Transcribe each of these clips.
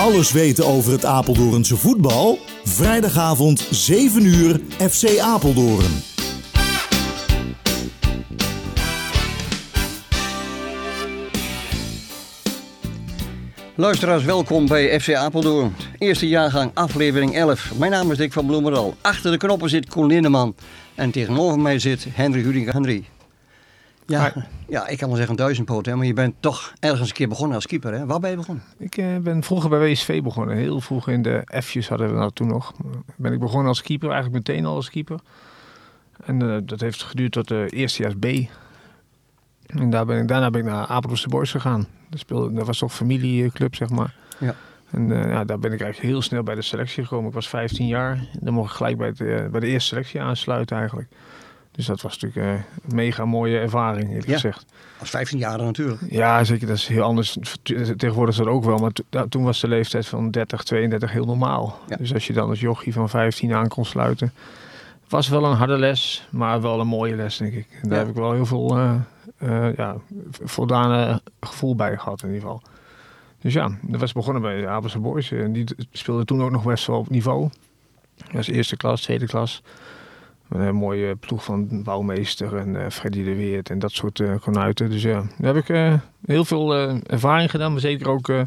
Alles weten over het Apeldoornse voetbal? Vrijdagavond 7 uur FC Apeldoorn. Luisteraars, welkom bij FC Apeldoorn. Eerste jaargang, aflevering 11. Mijn naam is Dick van Bloemeral. Achter de knoppen zit Koen Lindeman. En tegenover mij zit Henry Rudinga. Henry. Ja, ja, ik kan wel zeggen duizendpoot, hè, maar je bent toch ergens een keer begonnen als keeper. Hè? Waar ben je begonnen? Ik eh, ben vroeger bij WSV begonnen. Heel vroeg in de F'jes hadden we dat toen nog. Ben ik begonnen als keeper, eigenlijk meteen al als keeper. En eh, dat heeft geduurd tot de eerstejaars B. En daar ben ik, daarna ben ik naar Apeldoornse Boys gegaan. Dat, speelde, dat was toch familieclub, zeg maar. Ja. En eh, ja, daar ben ik eigenlijk heel snel bij de selectie gekomen. Ik was 15 jaar. Dan mocht ik gelijk bij, het, bij de eerste selectie aansluiten eigenlijk. Dus dat was natuurlijk eh, een mega mooie ervaring, eerlijk Ja. gezegd. Als 15 jaar natuurlijk. Ja, zeker. Dat is heel anders. Tegenwoordig is dat ook wel. Maar to- nou, toen was de leeftijd van 30, 32 heel normaal. Ja. Dus als je dan als jochie van 15 aan kon sluiten. Was wel een harde les, maar wel een mooie les, denk ik. En daar Ja. heb ik wel heel veel eh, ja, voldane gevoel bij gehad, in ieder geval. Dus ja, dat was begonnen bij de Apelse Boys. En die speelden toen ook nog best wel op niveau. Dat was eerste klas, tweede klas. Een mooie ploeg van Bouwmeester en eh, Freddy de Weert en dat soort eh konuiten. Dus ja, daar heb ik eh, heel veel eh, ervaring gedaan. Maar zeker ook eh,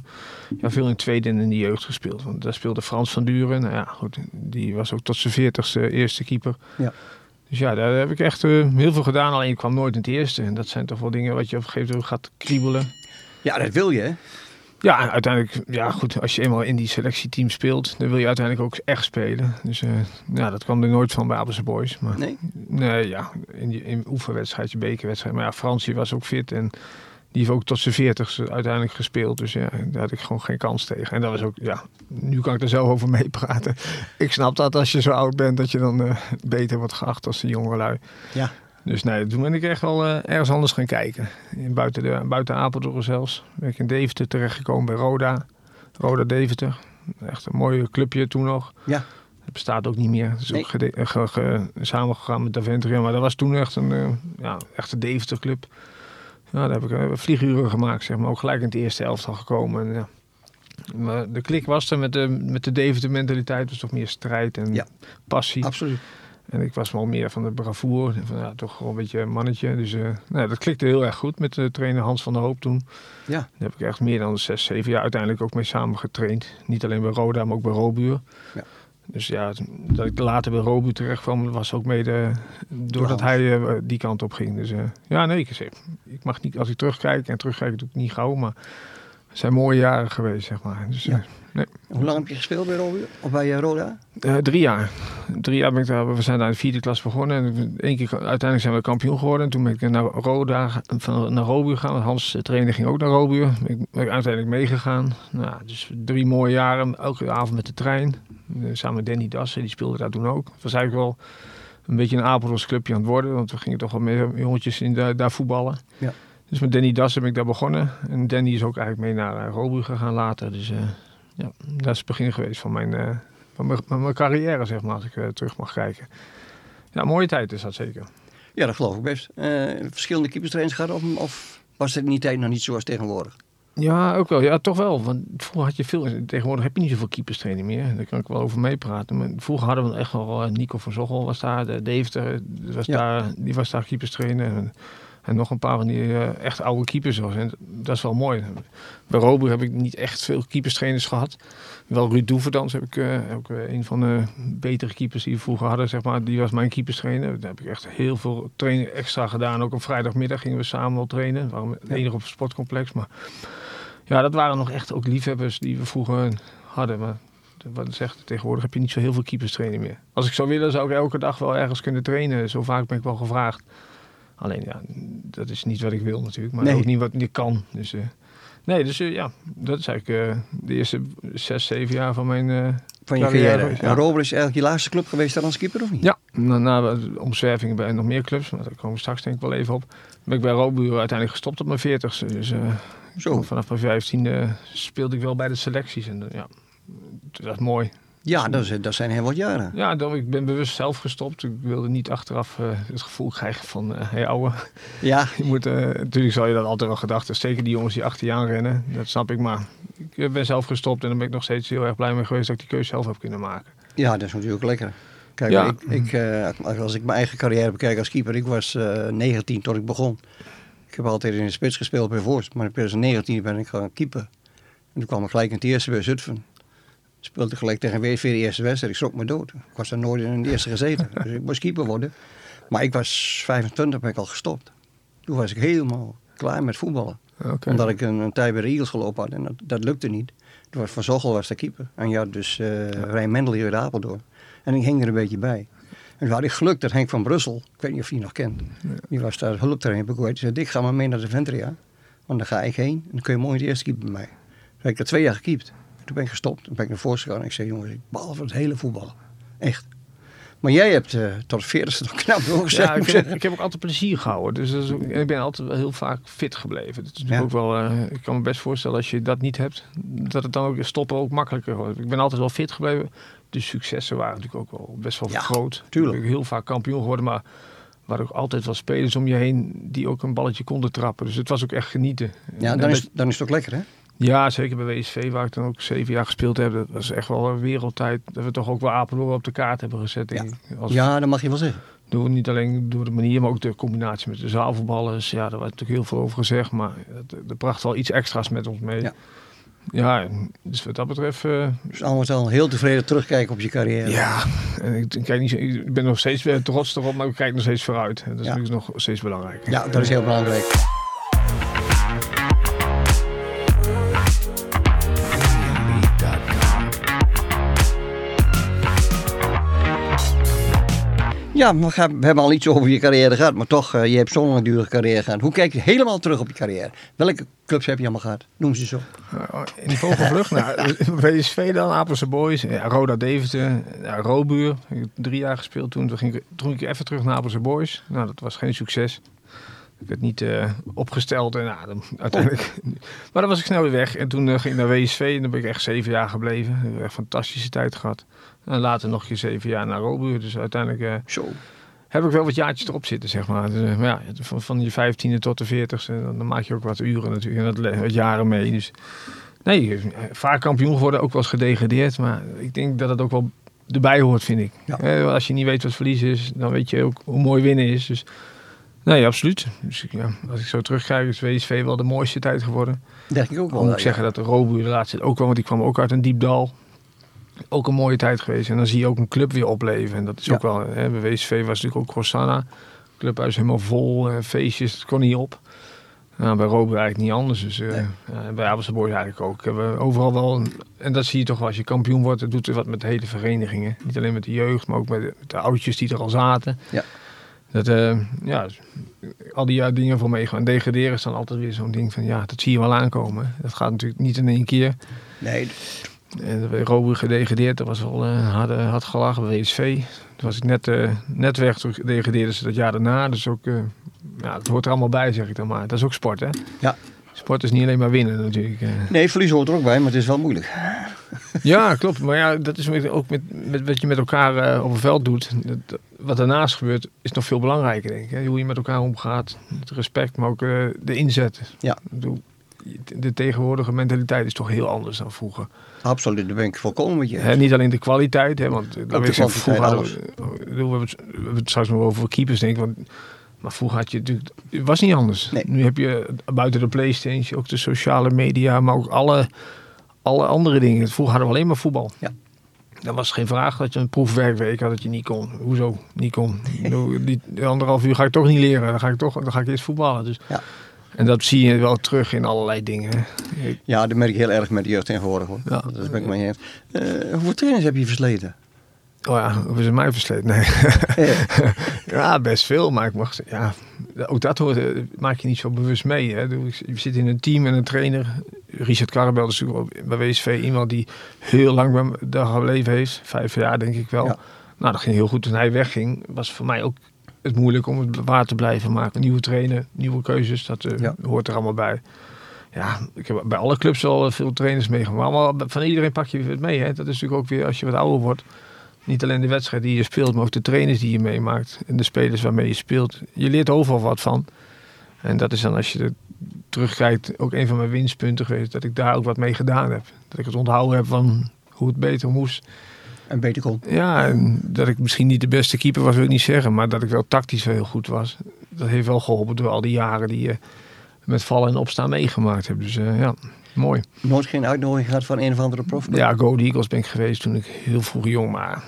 ja, veel in tweede en in de jeugd gespeeld. Want daar speelde Frans van Duren. Nou ja, goed, die was ook tot zijn veertigste eerste keeper. Ja. Dus ja, daar heb ik echt eh, heel veel gedaan. Alleen ik kwam nooit in het eerste. En dat zijn toch wel dingen wat je op een gegeven moment gaat kriebelen. Ja, dat wil je, hè? Ja, uiteindelijk, ja goed, als je eenmaal in die selectieteam speelt, dan wil je uiteindelijk ook echt spelen. Dus eh, ja, dat kwam er nooit van bij Abelse Boys. Maar Nee? nee, ja, in, die, in oefenwedstrijdje, bekerwedstrijd. Maar ja, Fransie was ook fit en die heeft ook tot zijn veertigste uiteindelijk gespeeld. Dus ja, daar had ik gewoon geen kans tegen. En dat was ook, ja, nu kan ik er zelf over meepraten. Ik snap dat als je zo oud bent, dat je dan eh, beter wordt geacht als de jongelui. Ja. Dus nee, toen ben ik echt wel eh, ergens anders gaan kijken. In, buiten, de, buiten Apeldoorn zelfs. Ben ik in Deventer terechtgekomen bij Roda. Roda Deventer. Echt een mooi clubje toen nog. Ja. Het bestaat ook niet meer. Het is Nee. ook eh, ge- ge- samengegaan met Daventria. Maar dat was toen echt een eh, ja, echte Deventer club. Ja, daar heb ik eh, vlieguren gemaakt, zeg maar. Ook gelijk in het eerste elftal gekomen. En, ja. Maar de klik was er met de, met de Deventer mentaliteit. was toch meer strijd en Ja. passie. Absoluut. En ik was wel meer van de bravoure. Van, ja, toch gewoon een beetje een mannetje. Dus eh, nou, dat klikte heel erg goed met de trainer Hans van der Hoop toen. Ja. Daar heb ik echt meer dan zes, zeven jaar uiteindelijk ook mee samen getraind. Niet alleen bij Roda, maar ook bij Robuur. Ja. Dus ja, dat ik later bij Robuur terecht kwam, was ook mede doordat Hans. hij eh, die kant op ging. Dus eh, ja, nee, ik, ik mag niet, als ik terugkijk, en terugkijk doe ik niet gauw, maar het zijn mooie jaren geweest, zeg maar. Dus, Ja. Eh, Hoe lang heb je gespeeld bij Roda? Of bij eh, Roda? eh, drie jaar. Drie jaar ben ik daar. We zijn daar in de vierde klas begonnen. En één keer, uiteindelijk zijn we kampioen geworden. En toen ben ik naar Roda, van, naar Robuur gegaan. Hans, trainer, ging ook naar Robuur. Ben ik, ben uiteindelijk meegegaan. Nou, dus drie mooie jaren. Elke avond met de trein. Eh, Samen met Danny Dassen, die speelde daar toen ook. Het was eigenlijk wel een beetje een Apeldoorns clubje aan het worden. Want we gingen toch wel meer jongetjes in daar, daar voetballen. Ja. Dus met Danny Dassen ben ik daar begonnen. En Danny is ook eigenlijk mee naar uh, Robuur gegaan later. Dus ja, dat is het begin geweest van mijn... eh, van mijn, van mijn carrière, zeg maar, als ik eh, terug mag kijken. Ja, mooie tijd is dat zeker. Ja, dat geloof ik best. Eh, verschillende keeperstrainers gehad? Of, of was het in die tijd nog niet zoals tegenwoordig? Ja, ook wel. Ja, toch wel. Want vroeger had je veel... Tegenwoordig heb je niet zoveel keeperstraining meer. Daar kan ik wel over meepraten. Maar vroeger hadden we echt wel... Nico van Zochel was daar. De Deventer was Ja. daar, die was daar keeperstrainer. En, nog een paar van die eh, echt oude keepers. Was. En dat is wel mooi. Bij Robuur heb ik niet echt veel keeperstrainers gehad. Wel Ruud Doeverdans heb ik eh, ook eh, een van de betere keepers die we vroeger hadden. Zeg maar. Die was mijn keeperstrainer. Daar heb ik echt heel veel training extra gedaan. Ook op vrijdagmiddag gingen we samen wel trainen. Waren het enige op het sportcomplex. Maar ja, dat waren nog echt ook liefhebbers die we vroeger hadden. Maar wat ik zeg, tegenwoordig heb je niet zo heel veel keeperstraining meer. Als ik zou willen, zou ik elke dag wel ergens kunnen trainen. Zo vaak ben ik wel gevraagd. Alleen ja, dat is niet wat ik wil natuurlijk. Maar Nee. ook niet wat ik kan. Dus, eh, nee, dus eh, ja, dat is eigenlijk eh, de eerste zes, zeven jaar van mijn... Van je Carrière, ja. En is eigenlijk je laatste club geweest daar als keeper, of niet? ja, na, na de omzwervingen bij nog meer clubs, maar daar komen we straks denk ik wel even op. Ben ik bij Robuur uiteindelijk gestopt op mijn veertigste. Dus Zo. vanaf mijn vijftiende speelde ik wel bij de selecties. En ja, dat is mooi. Ja, dat, is, dat zijn heel wat jaren. Ja, dan, ik ben bewust zelf gestopt. Ik wilde niet achteraf eh, het gevoel krijgen van, hé hey, ouwe, Ja, je moet, eh, natuurlijk zal je dat altijd wel gedacht hebben. Zeker die jongens die achter je aan rennen, dat snap ik. Maar ik ben zelf gestopt en dan ben ik nog steeds heel erg blij mee geweest dat ik die keuze zelf heb kunnen maken. Ja, dat is natuurlijk lekker. Kijk, Ja. ik, ik, eh, als ik mijn eigen carrière bekijk als keeper, ik was eh 19 toen ik begon. Ik heb altijd in de spits gespeeld bij Voorst, maar in 2019 ben ik gaan keeper. En toen kwam ik gelijk in het eerste bij Zutphen. Speelde gelijk tegen WSV de eerste wedstrijd. Ik schrok me dood. Ik was er nooit in de eerste gezeten. dus ik moest keeper worden. Maar ik was 25, ben ik al gestopt. Toen was ik helemaal klaar met voetballen. Oké. Omdat ik een, een tijd bij de Eagles gelopen had en dat, dat lukte niet. Toen was Van Zochel was de keeper. En ja, dus eh Rijn Mendel hier uit Apeldoorn. En ik hing er een beetje bij. En toen had ik geluk dat Henk van Brussel, ik weet niet of je die nog kent, die was daar hulptrainer bij Kuwait. Die zei, Dick, ga maar mee naar de Ventria. Want dan ga ik heen en dan kun je mooi de eerste keeper bij mij. Toen heb ik er twee jaar gekiept. Toen ben ik gestopt. Toen ben ik naar voren gegaan en ik zei, jongens, ik behalve het hele voetballen. Echt. Maar jij hebt eh, tot de 40 nog knap doorgezet. Ja, ik heb, zeggen. ik heb ook altijd plezier gehouden. Dus dat is ook- en ik ben altijd wel heel vaak fit gebleven. Dat is Ja. ook wel, eh, ik kan me best voorstellen als je dat niet hebt, dat het dan ook stoppen ook makkelijker wordt. Ik ben altijd wel fit gebleven. De successen waren natuurlijk ook wel best wel Ja, groot. tuurlijk. Ik ben heel vaak kampioen geworden, maar er waren ook altijd wel spelers om je heen die ook een balletje konden trappen. Dus het was ook echt genieten. Ja, dan is, dan is het ook lekker, hè? Ja, zeker bij WSV, waar ik dan ook zeven jaar gespeeld heb. Dat was echt wel een wereldtijd. Dat we toch ook wel Apeldoorn op de kaart hebben gezet. ik. Als, Ja, dat mag je wel zeggen. door, niet alleen door de manier, maar ook de combinatie met de zaalvoetballers. Ja, daar werd natuurlijk heel veel over gezegd. Maar het bracht wel iets extra's met ons mee. Ja. Ja, dus wat dat betreft... eh, Dus allemaal wel heel tevreden terugkijken op je carrière. ja, en ik, ik kijk niet, ik ben nog steeds weer trots erop, maar ik kijk nog steeds vooruit. En dat is Ja. natuurlijk nog steeds belangrijk. Ja, dat is heel belangrijk. Ja, we, hebben al iets over je carrière gehad, maar toch, eh, je hebt zo'n langdurige carrière gehad. Hoe kijk je helemaal terug op je carrière? Welke clubs heb je allemaal gehad? Noem ze zo. In die vogelvlucht, nou, PSV dan, Apelse Boys, Roda Deventer, ja. Ik heb drie jaar gespeeld toen. Toen ging, ik, toen ging ik even terug naar Apelse Boys. Nou, dat was geen succes. Ik werd niet eh, opgesteld en nou, dan, uiteindelijk... Maar dan was ik snel weer weg. En toen eh, ging ik naar WSV en dan ben ik echt zeven jaar gebleven. Ik heb echt een fantastische tijd gehad. En later nog een keer zeven jaar naar Robuur. Dus uiteindelijk eh, heb ik wel wat jaartjes erop zitten, zeg maar. Dus, maar ja, van, van je vijftiende tot de veertigste, dan, dan maak je ook wat uren natuurlijk. En dat wat jaren mee. Dus nee, vaak kampioen geworden, ook wel eens gedegradeerd. Maar ik denk dat het ook wel erbij hoort, vind ik. Ja. Eh, als je niet weet wat verliezen is, dan weet je ook hoe mooi winnen is. Dus nee, absoluut. Dus ja, als ik zo terugkijk, is WSV wel de mooiste tijd geworden. Denk ik ook wel. Dan moet ik ja. zeggen dat de Robuur de laatste ook wel, want die kwam ook uit een diep dal. Ook een mooie tijd geweest. En dan zie je ook een club weer opleven. En dat is Ja. ook wel, hè, bij WSV was natuurlijk ook Rosanna. Clubhuis helemaal vol, eh, feestjes, het kon niet op. Nou, bij Robuur eigenlijk niet anders. Dus, eh, Nee. en bij Abelse Boys eigenlijk ook. Hebben we overal wel, een- en dat zie je toch wel als je kampioen wordt. Het doet er wat met de hele verenigingen. Niet alleen met de jeugd, maar ook met de, met de oudjes die er al zaten. Ja. Dat, eh, ja, al die jaar dingen voor meegaan. Degraderen is dan altijd weer zo'n ding van, ja, dat zie je wel aankomen. Dat gaat natuurlijk niet in één keer. Nee, En bij Robuur gedegradeerd, dat was wel eh hard, eh, hard gelachen bij WSV. Toen was ik net, eh net weg, toen gedegradeerde ze dat jaar daarna. Dus ook, eh, ja, het hoort er allemaal bij, zeg ik dan maar. Dat is ook sport, hè? Ja. Sport is niet alleen maar winnen natuurlijk. eh. nee verlies hoort er ook bij, maar het is wel moeilijk. Ja, klopt. Maar ja, dat is ook met, met wat je met elkaar eh, op een veld doet. Dat- dat- wat daarnaast gebeurt, is nog veel belangrijker, denk ik. Hè? Hoe je met elkaar omgaat, het respect, maar ook eh, de inzet. Ja. De tegenwoordige mentaliteit is toch heel anders dan vroeger. Absoluut, daar ben ik volkomen met je. Hè, niet alleen de kwaliteit, hè, want de ik, kwantiteit, vroeger hadden alles. we, we hebben het, we hebben het straks nog over keepers, denk ik. Want, maar vroeger had je natuurlijk, het was niet anders. Nee. Nu heb je buiten de Playstation ook de sociale media, maar ook alle, alle andere dingen. Vroeger hadden we alleen maar voetbal. Ja. Dan was geen vraag dat je een proefwerkweek had dat je niet kon. Hoezo niet kon? Die anderhalf uur ga ik toch niet leren. Dan ga ik toch, dan ga ik eerst voetballen. Dus. Ja. En dat zie je wel terug in allerlei dingen. Ik- Ja, dat merk ik heel erg met de jeugd tegenwoordig. Hoor. Ja. Dat ben ik mee eens. Eh, hoeveel trainers heb je versleten? Oh ja, is het mij versleten? Nee. Ja, best veel, maar ik mag ja, ook dat hoort, eh, maak je niet zo bewust mee. Hè. Je zit in een team en een trainer. Richard Karabel is bij WSV iemand die heel lang bij me daar gebleven heeft. Vijf jaar denk ik wel. Ja. Nou, dat ging heel goed. Toen hij wegging, was voor mij ook het moeilijk om het waar te blijven maken. Nieuwe trainer, nieuwe keuzes, dat eh, Ja. hoort er allemaal bij. Ja, ik heb bij alle clubs wel eh, veel trainers meegemaakt. Maar van iedereen pak je weer wat mee. Hè. Dat is natuurlijk ook weer als je wat ouder wordt. Niet alleen de wedstrijd die je speelt, maar ook de trainers die je meemaakt. En de spelers waarmee je speelt. Je leert overal wat van. En dat is dan als je terugkijkt, ook een van mijn winstpunten geweest. Dat ik daar ook wat mee gedaan heb. Dat ik het onthouden heb van hoe het beter moest. En beter kon. Ja, en dat ik misschien niet de beste keeper was, wil ik niet zeggen. Maar dat ik wel tactisch heel goed was. Dat heeft wel geholpen door al die jaren die je met vallen en opstaan meegemaakt hebt. Dus uh, ja, mooi. Nooit geen uitnodiging gehad van een of andere prof? Ja, Go Eagles ben ik geweest toen ik heel vroeg jong, maar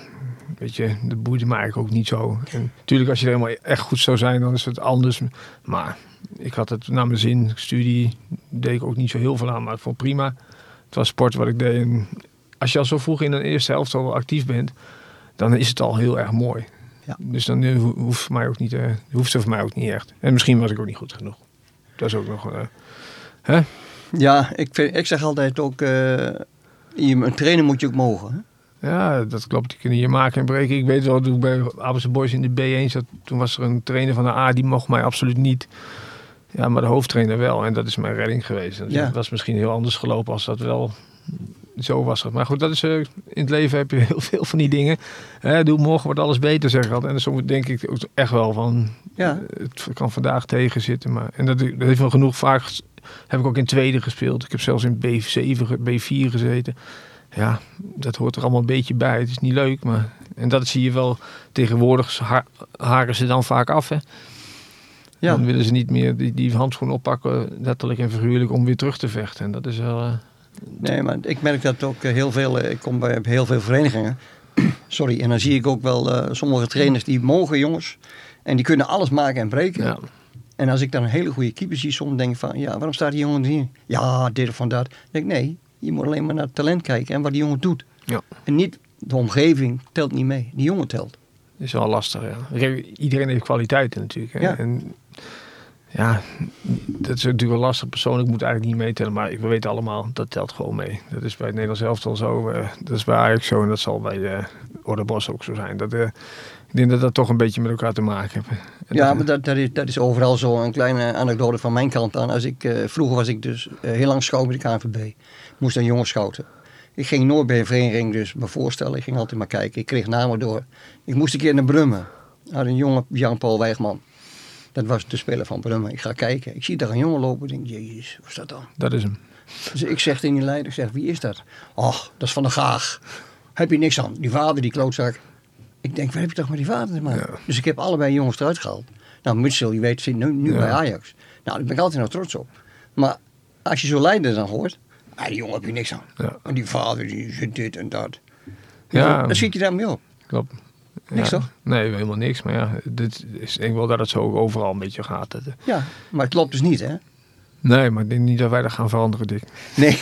weet je, dat boeide me eigenlijk ook niet zo. En natuurlijk, als je helemaal echt goed zou zijn, dan is het anders. Maar ik had het naar mijn zin. Studie deed ik ook niet zo heel veel aan, maar ik vond prima. Het was sport wat ik deed. En als je al zo vroeg in de eerste helft al actief bent, dan is het al heel erg mooi. Ja. Dus dan eh, hoeft, mij ook niet, uh, hoeft het voor mij ook niet echt. En misschien was ik ook niet goed genoeg. Dat is ook nog. Uh, hè? Ja, ik, vind, ik zeg altijd ook: een trainer moet je ook mogen. Hè? Ja, dat klopt. Die kunnen je maken en breken. Ik weet wel, toen ik bij Abelse Boys in de B1 zat, toen was er een trainer van de A, die mocht mij absoluut niet. Ja, maar de hoofdtrainer wel. En dat is mijn redding geweest. Dat ja. was misschien heel anders gelopen als dat wel zo was het. Maar goed, dat is, uh, in het leven heb je heel veel van die dingen. Hè, doe morgen wordt alles beter, zeg ik altijd. En soms denk ik ook echt wel van, ja. het kan vandaag tegen zitten. Maar, en dat, dat heeft wel genoeg vaak, heb ik ook in tweede gespeeld. Ik heb zelfs in B7, B4 gezeten. Ja, dat hoort er allemaal een beetje bij. Het is niet leuk, maar... En dat zie je wel tegenwoordig, haren ze dan vaak af, hè. Ja. Dan willen ze niet meer die, die handschoen oppakken, letterlijk en figuurlijk, om weer terug te vechten. En dat is wel... Uh, Nee, maar ik merk dat ook eh, heel veel. Eh, ik kom bij heel veel verenigingen. Sorry, en dan zie ik ook wel uh, sommige trainers die mogen jongens. En die kunnen alles maken en breken. Ja. En als ik dan een hele goede keeper zie, soms denk ik van, ja, waarom staat die jongen hier? Ja, dit of van dat. Dan denk ik, nee, je moet alleen maar naar het talent kijken en wat die jongen doet. Ja. En niet, de omgeving telt niet mee. Die jongen telt. Dat is wel lastig, ja. Iedereen heeft kwaliteiten natuurlijk. Hè? Ja. En ja, dat is natuurlijk wel lastig. Persoonlijk moet eigenlijk niet meetellen. Maar we weten allemaal, dat telt gewoon mee. Dat is bij het Nederlands elftal zo. Uh, dat is bij Ajax zo. En dat zal bij uh, Orde Bos ook zo zijn. Dat, uh, ik denk dat dat toch een beetje met elkaar te maken heeft. ja, maar dat, dat, is, dat is overal zo. Een kleine anekdote van mijn kant aan. Als ik, vroeger was ik dus heel lang scout bij de KNVB. Moest een jongen scouten. Ik ging nooit bij een vereniging dus me voorstellen. Ik ging altijd maar kijken. Ik kreeg namen door. Ik moest een keer naar Brummen. Had een jonge Jan-Paul Wijgman. Dat was de speler van Brummen. Ik ga kijken. Ik zie daar een jongen lopen. Ik denk, jezus, wat is dat dan? Dat is hem. Dus ik zeg tegen die leider, ik zeg, wie is dat? Ach, dat is van de Gaag. Heb je niks aan. Die vader, die klootzak. Ik denk, wat heb je toch met die vader te maken? Dus ik heb allebei jongens eruit gehaald. Nou, Mutzel, je weet, zit nu, nu bij Ajax. Nou, daar ben ik altijd nog trots op. Maar als je zo'n leider dan hoort, ah, die jongen heb je niks aan. En die vader, die zit dit en dat. Ja. Dan schiet je daarmee op. Klopt. Niks toch? Nee, helemaal niks. Maar ja, dit is, ik denk wel dat het zo overal een beetje gaat. Eh, ja, maar het klopt dus niet, hè? Nee, maar ik denk niet dat wij dat gaan veranderen, Dick. Nee,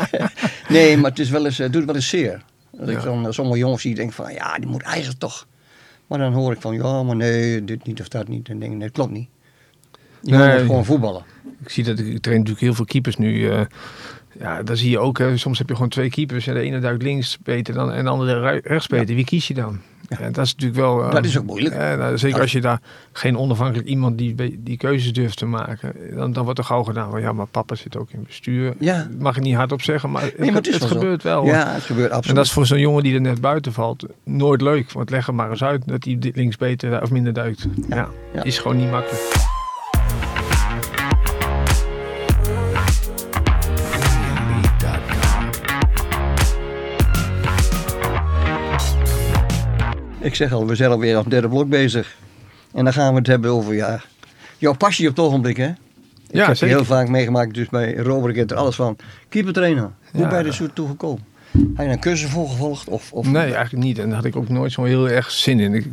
nee maar het is wel eens, het doet wel eens zeer. Dat ik dan eh, sommige jongens die denken van, ja, die moet eigenlijk toch. Maar dan hoor ik van, ja, maar nee, dit niet of dat niet. En denk ik, nee, dat klopt niet. Je nee, moet gewoon voetballen. Ik zie dat, ik train natuurlijk heel veel keepers nu. Uh, ja, dan zie je ook, hè, soms heb je gewoon twee keepers. En de ene duikt links beter dan, en de andere rechts beter. Wie kies je dan? Ja. dat is natuurlijk wel... dat is ook moeilijk. nou, zeker als je daar geen onafhankelijk iemand die die keuzes durft te maken. Dan, dan wordt er gauw gedaan van ja, maar papa zit ook in bestuur. Ja. Mag ik niet hardop zeggen, maar het, nee, maar het, gebeurt wel. Ja, het gebeurt absoluut. En dat is voor zo'n jongen die er net buiten valt nooit leuk. Want leg er maar eens uit dat hij links beter of minder duikt. Ja, is gewoon niet makkelijk. Ik zeg al, we zijn alweer op het derde blok bezig. En dan gaan we het hebben over ja, jouw passie op het ogenblik, hè? Ik ja, heb zeker. heel vaak meegemaakt, dus bij Robert er alles van. Keeper trainen, hoe ben je er zo toe gekomen? Heb je een cursus volgevolgd? Of, of, nee, eigenlijk niet. En daar had ik ook nooit zo heel erg zin in. Ik,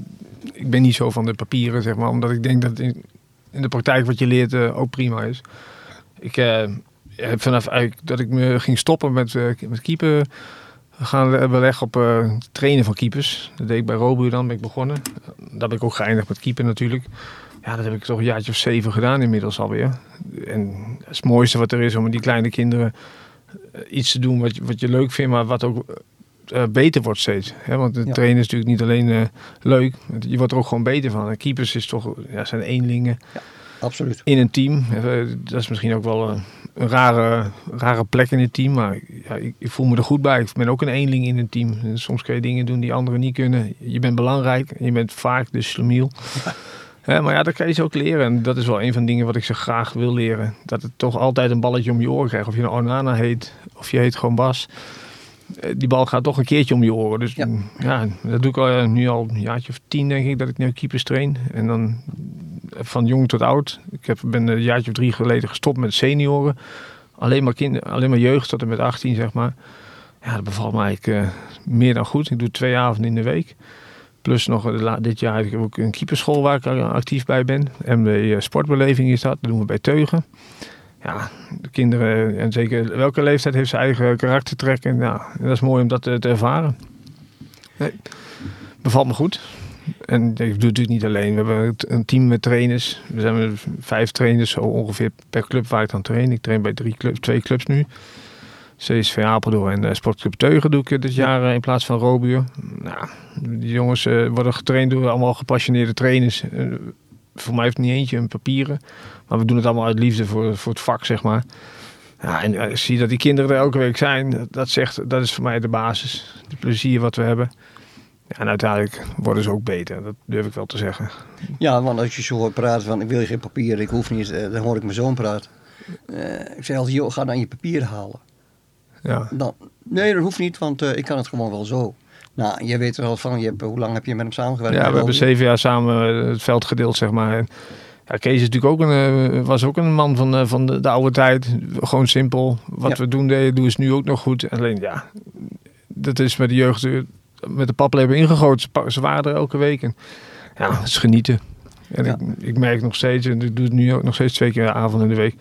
ik ben niet zo van de papieren, zeg maar. Omdat ik denk dat in, in de praktijk wat je leert uh, ook prima is. Ik uh, heb vanaf eigenlijk dat ik me ging stoppen met, uh, met keeper we gaan beleggen op uh, trainen van keepers. Dat deed ik bij Robu dan, ben ik begonnen. Daar ben ik ook geëindigd met keeper natuurlijk. Ja, dat heb ik toch een jaartje of zeven gedaan inmiddels alweer. En het mooiste wat er is om met die kleine kinderen eh, iets te doen wat je, wat je leuk vindt, maar wat ook uh, beter wordt steeds. Hè? Want het trainen is natuurlijk niet alleen leuk, je wordt er ook gewoon beter van. En keepers is toch, ja, zijn eenlingen. Ja, absoluut. In een team. Dat is misschien ook wel een rare, rare plek in het team. Maar ja, ik, ik, voel me er goed bij. Ik ben ook een eenling in een team. En soms kun je dingen doen die anderen niet kunnen. Je bent belangrijk. Je bent vaak de slemiel. maar ja, dat kan je ze ook leren. En dat is wel een van de dingen wat ik ze graag wil leren. Dat het toch altijd een balletje om je oren krijgt. Of je nou Onana heet, of je heet gewoon Bas. Eh, die bal gaat toch een keertje om je oren. Dus ja, dat doe ik al, nu al een jaartje of tien, denk ik, dat ik nu keepers train. En dan van jong tot oud. Ik heb, ben een jaartje of drie geleden gestopt met senioren. Alleen maar, kind, alleen maar jeugd tot en met 18, zeg maar. Ja, dat bevalt me eigenlijk uh, meer dan goed. Ik doe twee avonden in de week. Plus nog dit jaar heb ik ook een keeperschool waar ik actief bij ben. MW eh, Sportbeleving is dat. Dat doen we bij Teugen. Ja, de kinderen, en zeker welke leeftijd heeft zijn eigen karaktertrekken. Ja, dat is mooi om dat te, ervaren. Nee, bevalt me goed. En ik doe het natuurlijk niet alleen. We hebben een team met trainers. We zijn vijf trainers zo ongeveer per club waar ik dan train. Ik train bij drie club, twee clubs nu. CSV Apeldoorn en uh, Sportclub Teugen doe ik dit jaar uh, in plaats van Robuur. Nou, die jongens uh, worden getraind door allemaal gepassioneerde trainers. voor mij heeft niet eentje een papieren. Maar we doen het allemaal uit liefde voor, voor het vak, zeg maar. Ja, en zie dat die kinderen er elke week zijn. Dat, zegt, dat is voor mij de basis. Het plezier wat we hebben. Ja, en uiteindelijk worden ze ook beter, dat durf ik wel te zeggen. Ja, want als je zo hoort praten van ik wil geen papier, ik hoef niet, dan hoor ik mijn zoon praten. ik zei altijd, joh, ga dan je papier halen. Ja. Dan, nee, dat hoeft niet, want uh, ik kan het gewoon wel zo. Nou, je weet er al van, je hebt, hoe lang heb je met hem samengewerkt? Ja, we hebben zeven jaar samen het veld gedeeld, zeg maar. Ja, Kees is natuurlijk ook een, eh, was ook een man van, van de, de, oude tijd. Gewoon simpel. Wat we doen deden, doen is nu ook nog goed. Alleen ja, dat is met de jeugd met de paplepel ingegoten. Ze waren er elke week. En, ja, het is genieten. En ik, ik, merk nog steeds, en ik doe het nu ook nog steeds twee keer de avond in de week.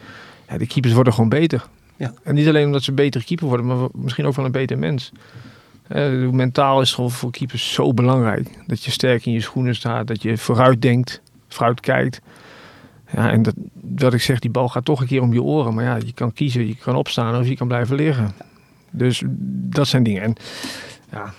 Ja, de keepers worden gewoon beter. Ja. En niet alleen omdat ze beter keeper worden, maar misschien ook wel een beter mens. Uh, mentaal is gewoon voor keepers zo belangrijk. Dat je sterk in je schoenen staat, dat je vooruit denkt, vooruit kijkt. Ja, en dat, wat ik zeg, die bal gaat toch een keer om je oren. Maar ja, je kan kiezen, je kan opstaan of je kan blijven liggen. Dus dat zijn dingen. En ja,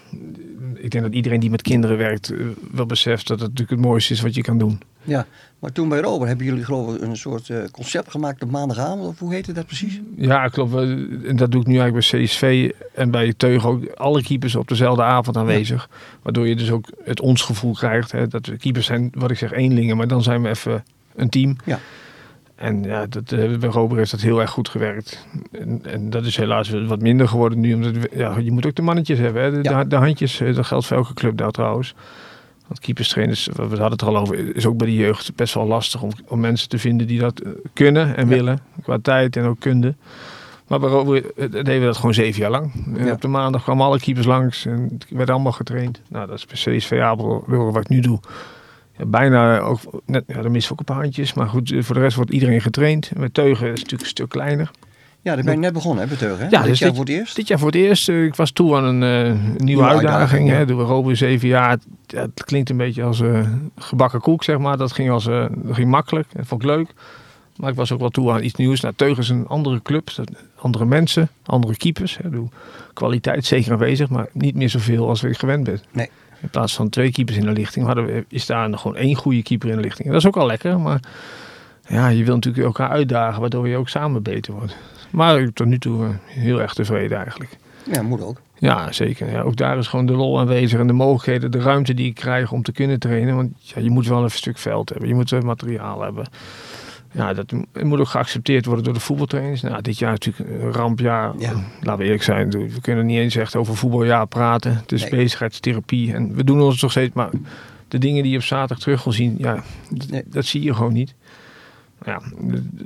ik denk dat iedereen die met kinderen werkt uh, wel beseft dat het natuurlijk het mooiste is wat je kan doen. Ja, maar toen bij Robert hebben jullie geloof ik een soort uh, concept gemaakt op maandagavond, of hoe heette dat precies? Ja, klopt. En dat doe ik nu eigenlijk bij CSV en bij Teug ook. Alle keepers op dezelfde avond aanwezig. Waardoor je dus ook het ons gevoel krijgt. Hè, dat we keepers zijn, wat ik zeg, eenlingen, maar dan zijn we even een team. Ja. En ja, dat, uh, bij Robert heeft dat heel erg goed gewerkt. En, en, dat is helaas wat minder geworden nu. Omdat ja, je moet ook de mannetjes hebben. Hè? De, de, handjes, eh, dat geldt voor elke club daar trouwens. Want keeperstrainers, we hadden het er al over, is ook bij de jeugd best wel lastig om, om mensen te vinden die dat eh, kunnen en willen. Qua tijd en ook kunde. Maar bij Robert deden we dat gewoon zeven jaar lang. Ja. Op de maandag kwamen alle keepers langs en werden allemaal getraind. Nou, dat is precies variabel wat ik nu doe bijna ook, net, ja, dan missen we ook een paar handjes. Maar goed, voor de rest wordt iedereen getraind. Met Teugen is het natuurlijk een stuk kleiner. Ja, daar ben je net begonnen, hè, met Teugen. Hè? Ja, dit dus jaar voor het eerst? Dit jaar voor het eerst. Ik was toe aan een uh, nieuwe, uitdaging. hè. Doen we Robin zeven jaar. Ja, het klinkt een beetje als uh, gebakken koek, zeg maar. Dat ging, als, uh, dat ging makkelijk. Dat vond ik leuk. Maar ik was ook wel toe aan iets nieuws. Nou, Teugen is een andere club. Andere mensen, andere keepers. Hè. Kwaliteit zeker aanwezig, maar niet meer zoveel als ik gewend ben. Nee. In plaats van twee keepers in de lichting hadden we, is daar nog gewoon één goede keeper in de lichting. En dat is ook al lekker, maar ja, je wil natuurlijk elkaar uitdagen, waardoor je ook samen beter wordt. Maar tot nu toe eh, heel erg tevreden eigenlijk. Ja, moet ook. Ja, zeker. Ja, ook daar is gewoon de lol aanwezig en de mogelijkheden, de ruimte die ik krijg om te kunnen trainen. Want ja, je moet wel een stuk veld hebben, je moet materiaal hebben ja, dat moet ook geaccepteerd worden door de voetbaltrainers. Nou, dit jaar natuurlijk een rampjaar. Ja. Laten we eerlijk zijn, we kunnen niet eens echt over voetbaljaar praten. Het is bezigheidstherapie en we doen ons nog steeds, maar de dingen die je op zaterdag terug wil zien, ja, dat zie je gewoon niet ja,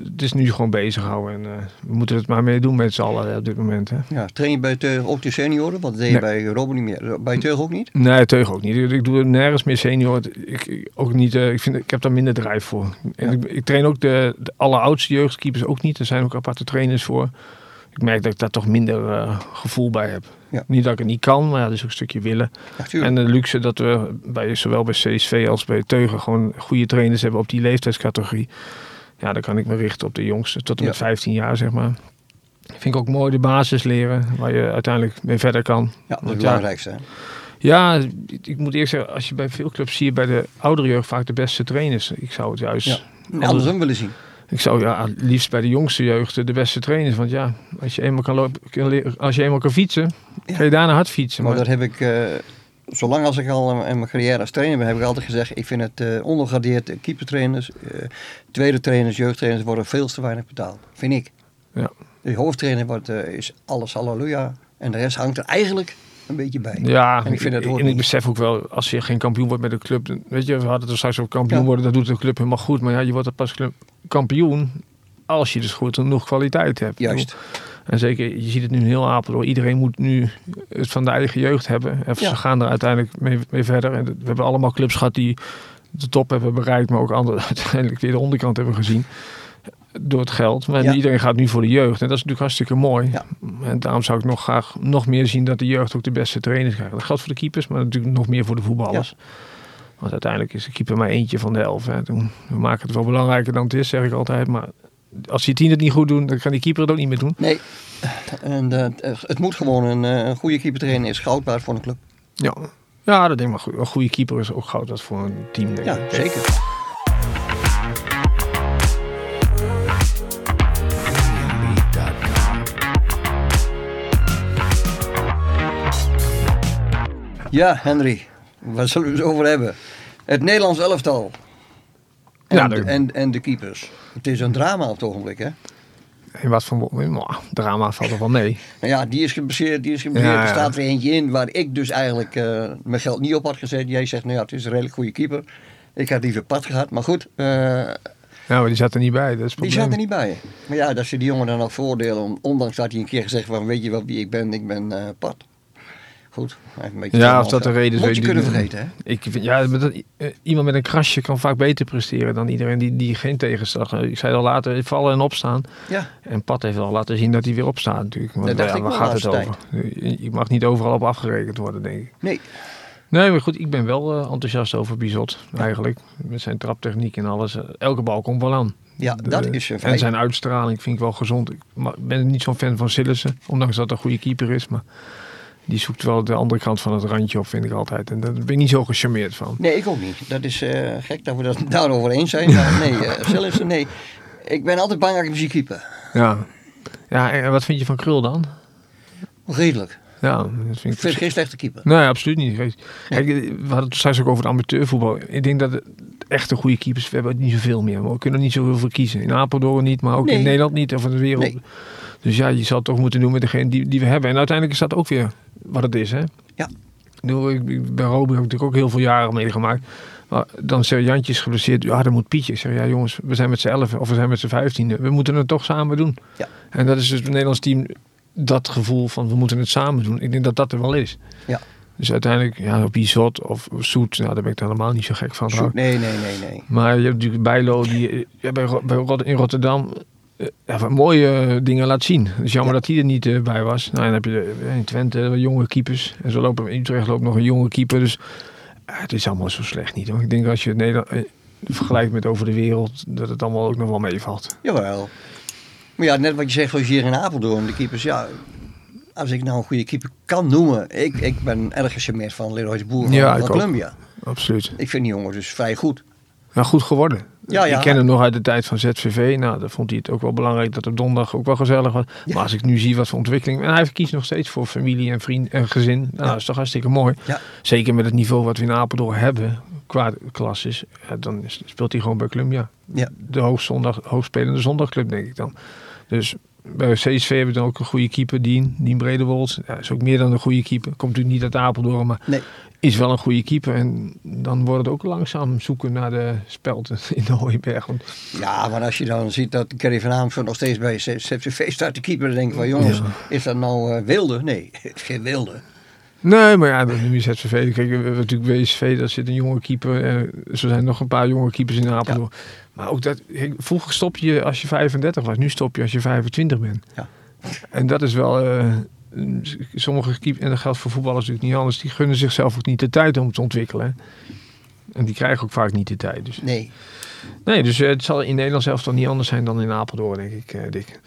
het is nu gewoon bezighouden. En uh, we moeten het maar mee doen met z'n allen op dit moment. Hè. Ja, train je bij Teug ook de senioren? Wat deed je bij Robben niet meer? Bij Teug ook niet? Nee, Teug ook niet. Ik doe nergens meer senioren. Ik, ook niet, uh, ik, vind, ik heb daar minder drijf voor. En ik, ik, train ook de, de alleroudste jeugdkeepers ook niet. Er zijn ook aparte trainers voor. Ik merk dat ik daar toch minder uh, gevoel bij heb. Ja. Niet dat ik het niet kan, maar ja, dat is ook een stukje willen. en de luxe dat we bij, zowel bij CSV als bij Teugen gewoon goede trainers hebben op die leeftijdscategorie ja, dan kan ik me richten op de jongste tot en met 15 jaar, zeg maar. Vind ik ook mooi de basis leren, waar je uiteindelijk mee verder kan. Ja, dat is het belangrijkste. Ja, ja, ik moet eerst zeggen, als je bij veel clubs zie je bij de oudere jeugd vaak de beste trainers. Ik zou het juist ja. andersom willen zien. Ik zou ja, liefst bij de jongste jeugd de beste trainers. Want ja, als je eenmaal kan, lopen, als je eenmaal kan fietsen, ja. ga je daarna hard fietsen. Maar, maar dat heb ik uh, zolang als ik al in mijn carrière als trainer ben, heb ik altijd gezegd, ik vind het uh, ondergradeerd keepertrainers, uh, tweede trainers, jeugdtrainers worden veel te weinig betaald. Vind ik. Ja. De hoofdtrainer wordt, uh, is alles halleluja en de rest hangt er eigenlijk een beetje bij. Ja, en ik, vind en ik besef ook wel, als je geen kampioen wordt met de club, weet je, we hadden het er straks over kampioen worden, dat doet de club helemaal goed, maar ja, je wordt er pas kampioen als je dus goed genoeg kwaliteit hebt. Juist. En zeker, je ziet het nu heel Apeldoorn. Iedereen moet nu het van de eigen jeugd hebben. En ze gaan er uiteindelijk mee, mee, verder. En we hebben allemaal clubs gehad die de top hebben bereikt, maar ook andere, uiteindelijk weer de onderkant hebben gezien. Door het geld. Maar iedereen gaat nu voor de jeugd. En dat is natuurlijk hartstikke mooi. Ja. En daarom zou ik nog graag nog meer zien dat de jeugd ook de beste trainers krijgt. Dat geldt voor de keepers, maar natuurlijk nog meer voor de voetballers. Want uiteindelijk is de keeper maar eentje van de elf. Hè. We maken het wel belangrijker dan het is, zeg ik altijd. Maar als die tien het niet goed doen, dan kan die keeper het ook niet meer doen. Nee, en, uh, het moet gewoon een, eh, een goede keeper trainen is goud waard voor een club. Ja, ja dat denk ik. Een goede keeper is ook goud waard voor een team. Denk ja, zeker. Ja, Henry, waar zullen we het over hebben? Het Nederlands elftal. En, ja, de, en, en de keepers. Het is een drama op het ogenblik, hè? In wat voor nou, drama valt er wel mee. Nou ja, die is gebaseerd. Die is. Er staat er eentje in waar ik dus eigenlijk uh, mijn geld niet op had gezet. Jij zegt, nou ja, het is een redelijk goede keeper. Ik had liever pad gehad, maar goed. Uh, ja, maar die zat er niet bij. Dat is die zat er niet bij. Maar ja, dat ze die jongen dan nog voordelen, ondanks dat hij een keer gezegd van, weet je wel wie ik ben, ik ben uh, Pat. Goed. Een beetje ja, of dat de reden is. Moet je kunnen vergeten, hè? Ik vind, ja, dat, uh, iemand met een krasje kan vaak beter presteren dan iedereen die, die geen tegenslag. Ik zei al later, vallen en opstaan. Ja. En Pat heeft al laten zien dat hij weer opstaat natuurlijk. Want, ja, waar gaat het over? Je mag niet overal op afgerekend worden, denk ik. Nee. Nee, maar goed, ik ben wel uh, enthousiast over Bizot, eigenlijk. Met zijn traptechniek en alles. Elke bal komt wel aan. Ja, dat is een En zijn uitstraling vind ik wel gezond. Ik ben niet zo'n fan van Sillissen, ondanks dat hij een goede keeper is. Maar die zoekt wel de andere kant van het randje op, vind ik altijd. En daar ben ik niet zo gecharmeerd van. Nee, ik ook niet. Dat is uh, gek dat we dat daarover eens zijn. Maar nee, uh, zelfs nee. Ik ben altijd bang dat ik zie keeper. Ja. Ja, en wat vind je van Krul dan? Redelijk. Ja, dat vind ik... vind geen slechte keeper. Nee, absoluut niet. Kijk, we hadden het straks ook over het amateurvoetbal. Ik denk dat echte goede keepers, we hebben niet zoveel meer. We kunnen niet zoveel voor kiezen. In Apeldoorn niet, maar ook in Nederland niet. Of in de wereld. Nee. Dus ja, je zal het toch moeten doen met degene die, die we hebben. En uiteindelijk is dat ook weer wat het is, hè? Ja. Ik, bij Robin heb ik natuurlijk ook heel veel jaren meegemaakt. Maar dan zeg Jantje is geblesseerd. Ja, dan moet Pietje. Zeg, ja jongens, we zijn met z'n elf of we zijn met z'n vijftiende. We moeten het toch samen doen. Ja. En dat is dus het Nederlands team dat gevoel van we moeten het samen doen. Ik denk dat dat er wel is. Ja. Dus uiteindelijk, ja, op Izot of Zoet, nou, daar ben ik helemaal niet zo gek van. Nee, nee, nee, nee. Maar je hebt natuurlijk Bijlo, die ja, bij, bij, in Rotterdam eh, ja, mooie dingen laat zien. Het is jammer dat hij er niet uh, bij was. Nou, dan heb je in Twente jonge keepers. En zo lopen in Utrecht loopt nog een jonge keeper. Dus uh, het is allemaal zo slecht niet. Hoor. Ik denk als je Nederland vergelijkt met over de wereld, dat het allemaal ook nog wel meevalt. Jawel. Maar ja, net wat je zegt, zoals hier in Apeldoorn, de keepers, ja, als ik nou een goede keeper kan noemen. Ik, ik ben erg gecharmeerd van Leroy Boer van, ja, van Columbia. Absoluut. Ik vind die jongen dus vrij goed. Ja, goed geworden. Ja, ja. Ik ken hem nog uit de tijd van ZVV. Nou, dan vond hij het ook wel belangrijk dat op donderdag ook wel gezellig was. Maar als ik nu zie wat voor ontwikkeling... En hij kiest nog steeds voor familie en vriend en gezin. Nou, dat is toch hartstikke mooi. Zeker met het niveau wat we in Apeldoorn hebben qua klasses. dan speelt hij gewoon bij Columbia. Ja. De hoogzondag, hoogspelende zondagclub, denk ik dan. Dus bij CSV hebben we dan ook een goede keeper, Dien, Dien Bredewold. Ja, is ook meer dan een goede keeper. Komt natuurlijk niet uit Apeldoorn, maar nee is wel een goede keeper. En dan wordt het ook langzaam zoeken naar de spelten in de Hooiberg. Ja, maar als je dan ziet dat Kerry van Amersfoort nog steeds bij CFV staat te keeper, dan denk ik van jongens, is dat nou uh, wilde? Nee, geen wilde. Nee, maar ja, nu is ZVV. Kijk, we hebben natuurlijk WSV, daar zit een jonge keeper. En er zijn nog een paar jonge keepers in Apeldoorn. Maar ook dat, vroeger stop je als je 35 was, nu stop je als je 25 bent. Ja. En dat is wel, uh, sommige keepers, en dat geldt voor voetballers natuurlijk niet anders, die gunnen zichzelf ook niet de tijd om te ontwikkelen. En die krijgen ook vaak niet de tijd. Dus. Nee. Nee, dus eh, het zal in Nederland zelfs dan niet anders zijn dan in Apeldoorn, denk ik, Dick.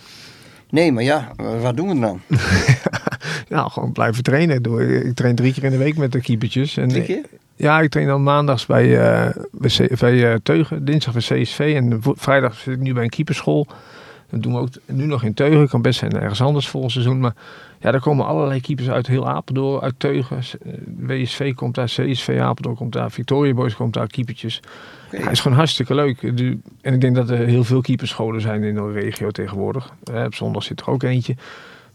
Nee, maar ja, wat doen we dan? nou, gewoon blijven trainen. Ik train drie keer in de week met de keepertjes. En, drie keer? Ja, ik train dan maandags bij, uh, bij, bij Teugen, dinsdag bij CSV en vrijdag zit ik nu bij een keeperschool. Dat doen we ook nu nog in Teugen. Kan best zijn ergens anders volgend seizoen. Maar ja, daar komen allerlei keepers uit heel Apeldoorn, uit Teugen. Eh, WSV komt daar, CSV Apeldoorn komt daar, Victoria Boys komt daar, keepertjes. Okay. Ja, is gewoon hartstikke leuk. En ik denk dat er heel veel keeperscholen zijn in de regio tegenwoordig. Op zondag zit er ook eentje.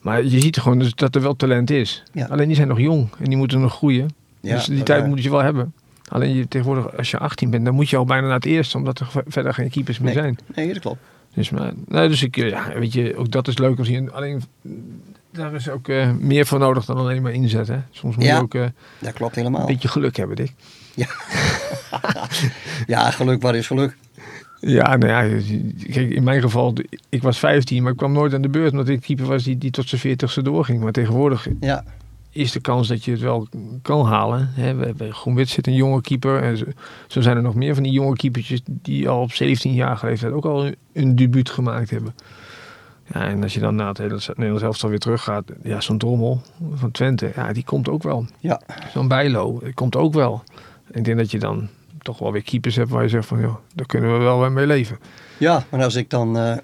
Maar je ziet gewoon dus dat er wel talent is. Alleen die zijn nog jong en die moeten nog groeien. dus die tijd moet je wel hebben. Alleen je, tegenwoordig, als je 18 bent, dan moet je al bijna naar het eerste, omdat er verder geen keepers meer zijn. Nee, dat klopt. Dus, maar, nee, dus ik, ja, weet je, ook dat is leuk als je alleen daar is ook uh, meer voor nodig dan alleen maar inzetten. Soms moet ja, je ook uh, dat klopt helemaal. een beetje geluk hebben, Dick. Ja, ja geluk, wat is geluk? Ja, nou ja, kijk, in mijn geval, ik was 15, maar ik kwam nooit aan de beurt omdat ik keeper was die, die tot zijn 40ste doorging. Maar tegenwoordig ja. is de kans dat je het wel kan halen. Hè. We hebben Groenwit zit een jonge keeper en zo, zo, zijn er nog meer van die jonge keepertjes die al op 17 jaar leeftijd ook al een, een debuut gemaakt hebben. Ja, en als je dan na het hele Nederlands elftal weer teruggaat, ja, zo'n drommel van Twente, ja, die komt ook wel. Ja. Zo'n Bijlo, die komt ook wel. Ik denk dat je dan toch wel weer keepers hebt waar je zegt van, joh, daar kunnen we wel mee leven. Ja, maar als ik dan uh,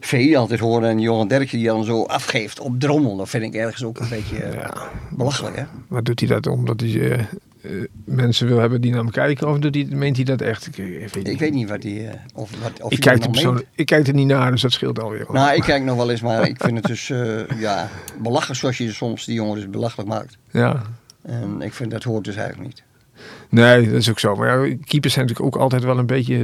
VI altijd hoor en Johan Derkje die dan zo afgeeft op drommel, dan vind ik ergens ook een beetje ja. belachelijk, hè? Maar doet hij dat omdat hij uh, mensen wil hebben die naar hem kijken of doet hij, meent hij dat echt? Ik, ik weet niet, ik weet niet wat hij, of, wat, of ik, kijk er ik kijk er niet naar, dus dat scheelt alweer. Nou, ik kijk nog wel eens, maar ik vind het dus ja, belachelijk zoals je soms die jongen dus belachelijk maakt. Ja. En ik vind dat hoort dus eigenlijk niet. Nee, dat is ook zo. Maar ja, keepers zijn natuurlijk ook altijd wel een beetje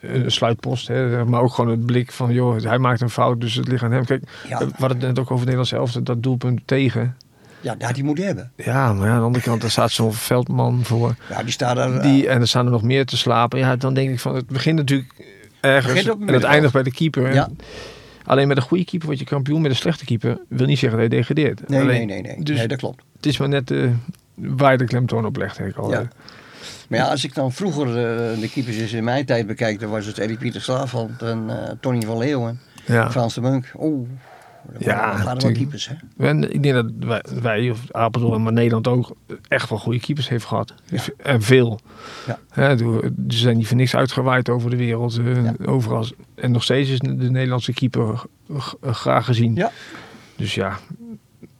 eh, een sluitpost. Hè? Maar ook gewoon het blik van, joh, hij maakt een fout, dus het ligt aan hem. Kijk, ja. we hadden het net ook over Nederland zelf, dat doelpunt tegen. Ja, dat die moet hebben. Ja, maar ja, aan de andere kant, daar staat zo'n veldman voor. Ja, die staat er... Die, en er staan er nog meer te slapen. Ja, dan denk ik van, het begint natuurlijk ergens het en het eindigt bij de keeper. Ja. Alleen met een goede keeper word je kampioen, met een slechte keeper wil niet zeggen dat je degradeert. Nee, Alleen, nee, nee, nee. Dus nee, dat klopt. Het is maar net uh, waar je de klemtoon op legt, ik al. Ja. Maar ja, als ik dan vroeger uh, de keepers in mijn tijd bekijk, dan was het Eddie Pieter Slaafland en uh, Tony van Leeuwen, ja. Frans de Munk. Oeh, ja, wel keepers, hè? En ik denk dat wij, wij of Apeldoorn, maar Nederland ook echt wel goede keepers heeft gehad. Ja. En veel. Ja. Hè, ze zijn niet voor niks uitgewaaid over de wereld, uh, ja. overal. En nog steeds is de Nederlandse keeper graag gezien. Ja. Dus ja,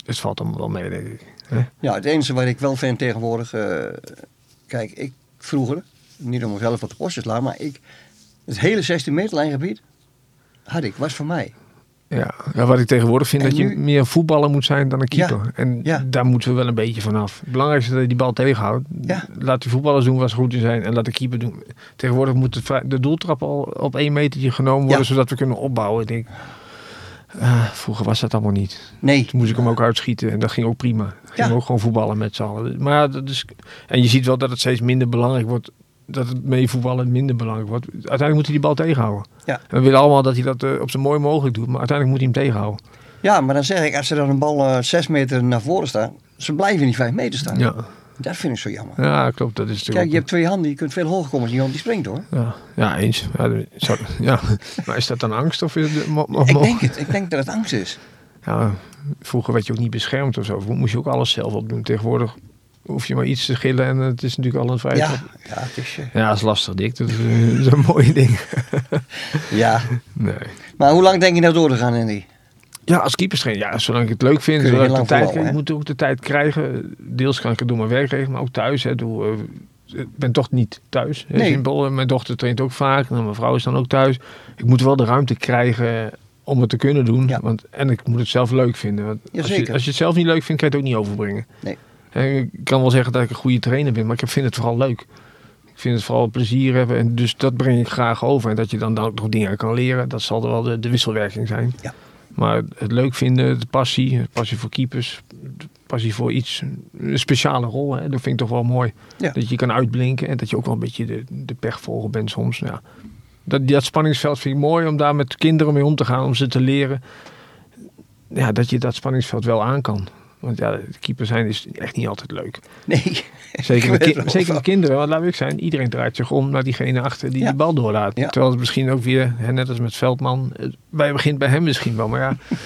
het valt allemaal wel mee, denk ik. Ja, het enige wat ik wel vind tegenwoordig... Uh, kijk, ik vroeger, niet om mezelf op de post te slaan, maar ik... Het hele 16 meter lijngebied had ik, was voor mij. Ja, ja, wat ik tegenwoordig vind, En dat je meer voetballer moet zijn dan een keeper. Ja, En ja. daar moeten we wel een beetje vanaf. Het belangrijkste is dat je die bal tegenhoudt. Laat die voetballers doen wat ze goed in zijn en laat de keeper doen. Tegenwoordig moet de, doeltrap al op één metertje genomen worden, zodat we kunnen opbouwen. Ik denk, ah, vroeger was dat allemaal niet. Nee. Toen moest ik hem ook uitschieten en dat ging ook prima. Ging ook gewoon voetballen met z'n allen. Maar dat is, en je ziet wel dat het steeds minder belangrijk wordt. Dat het mee voetballen minder belangrijk wordt. Uiteindelijk moet hij die bal tegenhouden. Ja. En we willen allemaal dat hij dat eh, op zo mooi mogelijk doet. Maar uiteindelijk moet hij hem tegenhouden. Ja, maar dan zeg ik, als er dan een bal eh, 6 meter naar voren staat, ze blijven in die 5 meter staan. Ja, Dat vind ik zo jammer. ja klopt. Dat is natuurlijk Kijk, je hebt twee handen, je kunt veel hoger komen als iemand die springt hoor. Ja, ja eens. Ja. Maar is dat dan angst of is het... Ik denk het, ik denk dat het angst is. Ja, vroeger werd je ook niet beschermd of zo. Moest je ook alles zelf opdoen. Tegenwoordig hoef je maar iets te gillen en het is natuurlijk al een vrij. Ja, ja, het is, eh, ja, dat is lastig, Dick. Dat is, eh, dat is een mooie ding. ja. Nee. Maar hoe lang denk je nou door te gaan, Andy? Ja, als keeperstrainer, ja, zolang ik het leuk vind, zolang ik de tijd krijg. Ik moet ook de tijd krijgen. Deels kan ik het door mijn werk regelen, maar ook thuis. Hè, doe, eh, ik ben toch niet thuis. Nee. Simpel. Mijn dochter traint ook vaak. En mijn vrouw is dan ook thuis. Ik moet wel de ruimte krijgen om het te kunnen doen. Ja. Want, en ik moet het zelf leuk vinden. Want als, je, als je het zelf niet leuk vindt, kan je het ook niet overbrengen. Nee. Ik kan wel zeggen dat ik een goede trainer ben, maar ik vind het vooral leuk. Ik vind het vooral plezier hebben. En dus dat breng ik graag over. En dat je dan ook nog dingen kan leren, dat zal er wel de, de wisselwerking zijn. Ja. Maar het leuk vinden, de passie, de passie voor keepers, de passie voor iets, een speciale rol, hè, dat vind ik toch wel mooi. Ja. Dat je kan uitblinken en dat je ook wel een beetje de, de pechvolger bent soms. Ja. Dat, dat spanningsveld vind ik mooi om daar met kinderen mee om te gaan, om ze te leren. Ja, dat je dat spanningsveld wel aan kan. Want ja, keeper zijn is echt niet altijd leuk. Nee. Zeker Ik met, ki- zeker met kinderen, want laten we zijn, iedereen draait zich om naar diegene achter die Ja. die bal doorlaat. Ja. Terwijl het misschien ook weer, hè, net als met Veldman, eh, bij begint bij hem misschien wel, maar ja.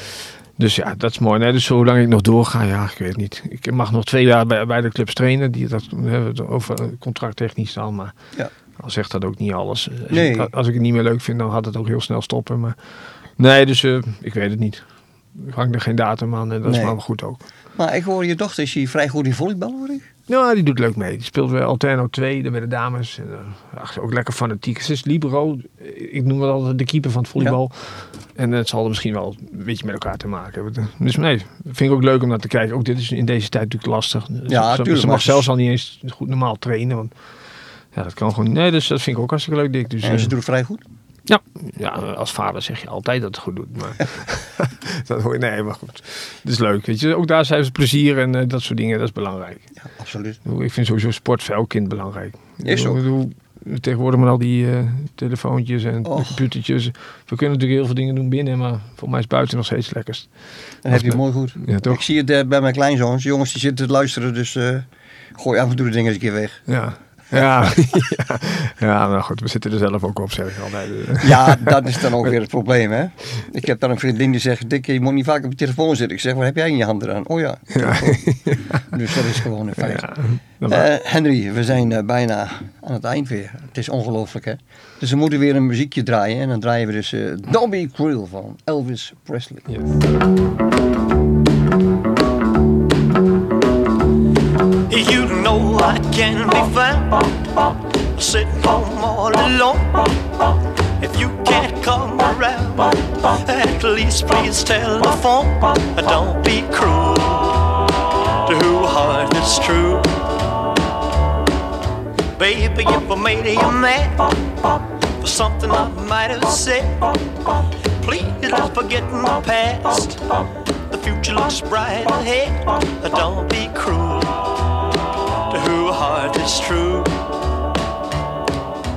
Dus ja, dat is mooi. Nee, dus zolang ik nog doorga, ja, ik weet niet. Ik mag nog twee jaar bij, bij de clubs trainen. Die, dat hebben over contracttechnisch dan, maar Ja. al zegt dat ook niet alles. Als, Nee. ik, als ik het niet meer leuk vind, dan gaat het ook heel snel stoppen. Maar Nee, dus uh, ik weet het niet. Ik hang er geen datum aan en dat nee. is maar goed ook. Maar ik hoor je dochter, is vrij goed in volleybal hoor ik? Ja, die doet leuk mee. Die speelt bij Alterno 2, bij de dames. En, uh, ook lekker fanatiek. Ze is libero. Ik noem het altijd de keeper van het volleybal. En het zal er misschien wel een beetje met elkaar te maken hebben. Dus nee, vind ik ook leuk om naar te kijken. Ook dit is in deze tijd natuurlijk lastig. Ja, ze, ze, ze mag zelfs al niet eens goed normaal trainen. Want ja, dat kan gewoon Nee, dus dat vind ik ook hartstikke leuk, Dick. Dus, en ze uh, doet het vrij goed? Ja, ja, als vader zeg je altijd dat het goed doet. Maar dat hoor je, nee, maar goed. Het is leuk. Weet je. Ook daar zijn ze plezier en uh, dat soort dingen, dat is belangrijk. Ja, absoluut. Ik vind sowieso sport voor elk kind belangrijk. Is zo. Bedoel, tegenwoordig met al die uh, telefoontjes en Och. computertjes. We kunnen natuurlijk heel veel dingen doen binnen, maar voor mij is buiten nog steeds lekkerst. Dan heb je het mooi goed. Ja, toch? Ik zie het uh, bij mijn kleinzoons. Jongens die zitten te luisteren, dus uh, gooi af en toe de dingen eens een keer weg. Ja. Ja, ja, ja, nou goed, we zitten er zelf ook op, zeg ik altijd. Ja, dat is dan ook weer het probleem, hè. Ik heb dan een vriendin die zegt, Dick, je moet niet vaak op je telefoon zitten. Ik zeg, wat heb jij in je handen aan? Oh ja, ja. Dus dat is gewoon een feit. Ja, uh, Henry, we zijn uh, bijna aan het eind weer. Het is ongelooflijk, hè. Dus we moeten weer een muziekje draaien. En dan draaien we dus uh, Don't Be Cruel van Elvis Presley. Yes. You know I can be found sitting home all alone. If you can't come around, at least please tell the phone. Don't be cruel to who heart is true. Baby, if I made you mad for something I might have said, please don't forget my past. The future looks bright ahead. Don't be cruel heart is true.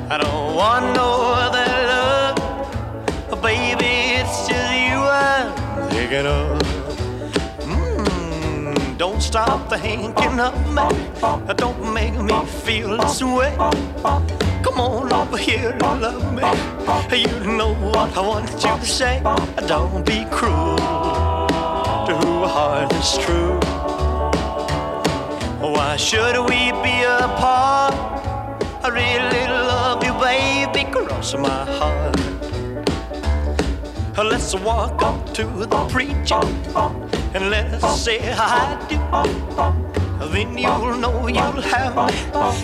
I don't want no other love, baby. It's just you I'm thinking of. Mm, don't stop thinking of me. Don't make me feel this way. Come on over here and love me. You know what I want you to say. Don't be cruel to who heart is true. Why should we be apart? I really love you, baby, cross my heart. Let's walk up to the preacher and let's say I do. Then you'll know you'll have me,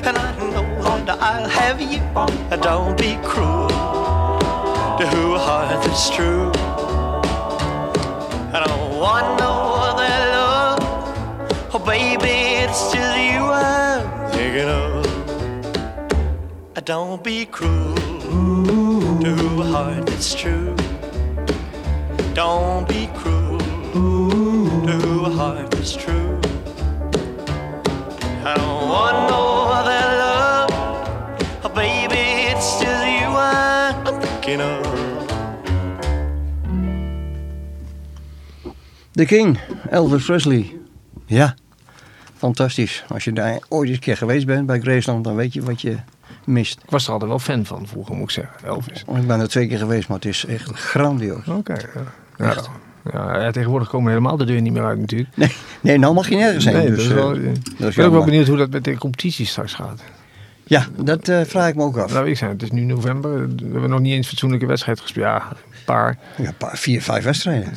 and I know that I'll have you. Don't be cruel to who heart is true. I don't want no baby, it's just you I'm thinking of. Don't be cruel to who heart is true. Don't be cruel to who heart is true. I don't want no other love, oh baby, it's just you I'm thinking of. The King, Elvis Presley. Ja, fantastisch. Als je daar ooit eens een keer geweest bent bij Graceland, dan weet je wat je mist. Ik was er altijd wel fan van vroeger, moet ik zeggen, Elvis. Ik ben er twee keer geweest, maar het is echt grandioos. Oké, ja. Ja, ja, ja, tegenwoordig komen helemaal de deur niet meer uit natuurlijk. Nee, nee nou mag je nergens heen. Nee, dus, dat is wel, uh, ik dat is ben ook wel benieuwd hoe dat met de competitie straks gaat. Ja, dat uh, vraag ik me ook af. Nou, ik zei, het is nu november. We hebben nog niet eens fatsoenlijke wedstrijd gespeeld. Ja, een paar. Ja, een paar, vier, vijf wedstrijden.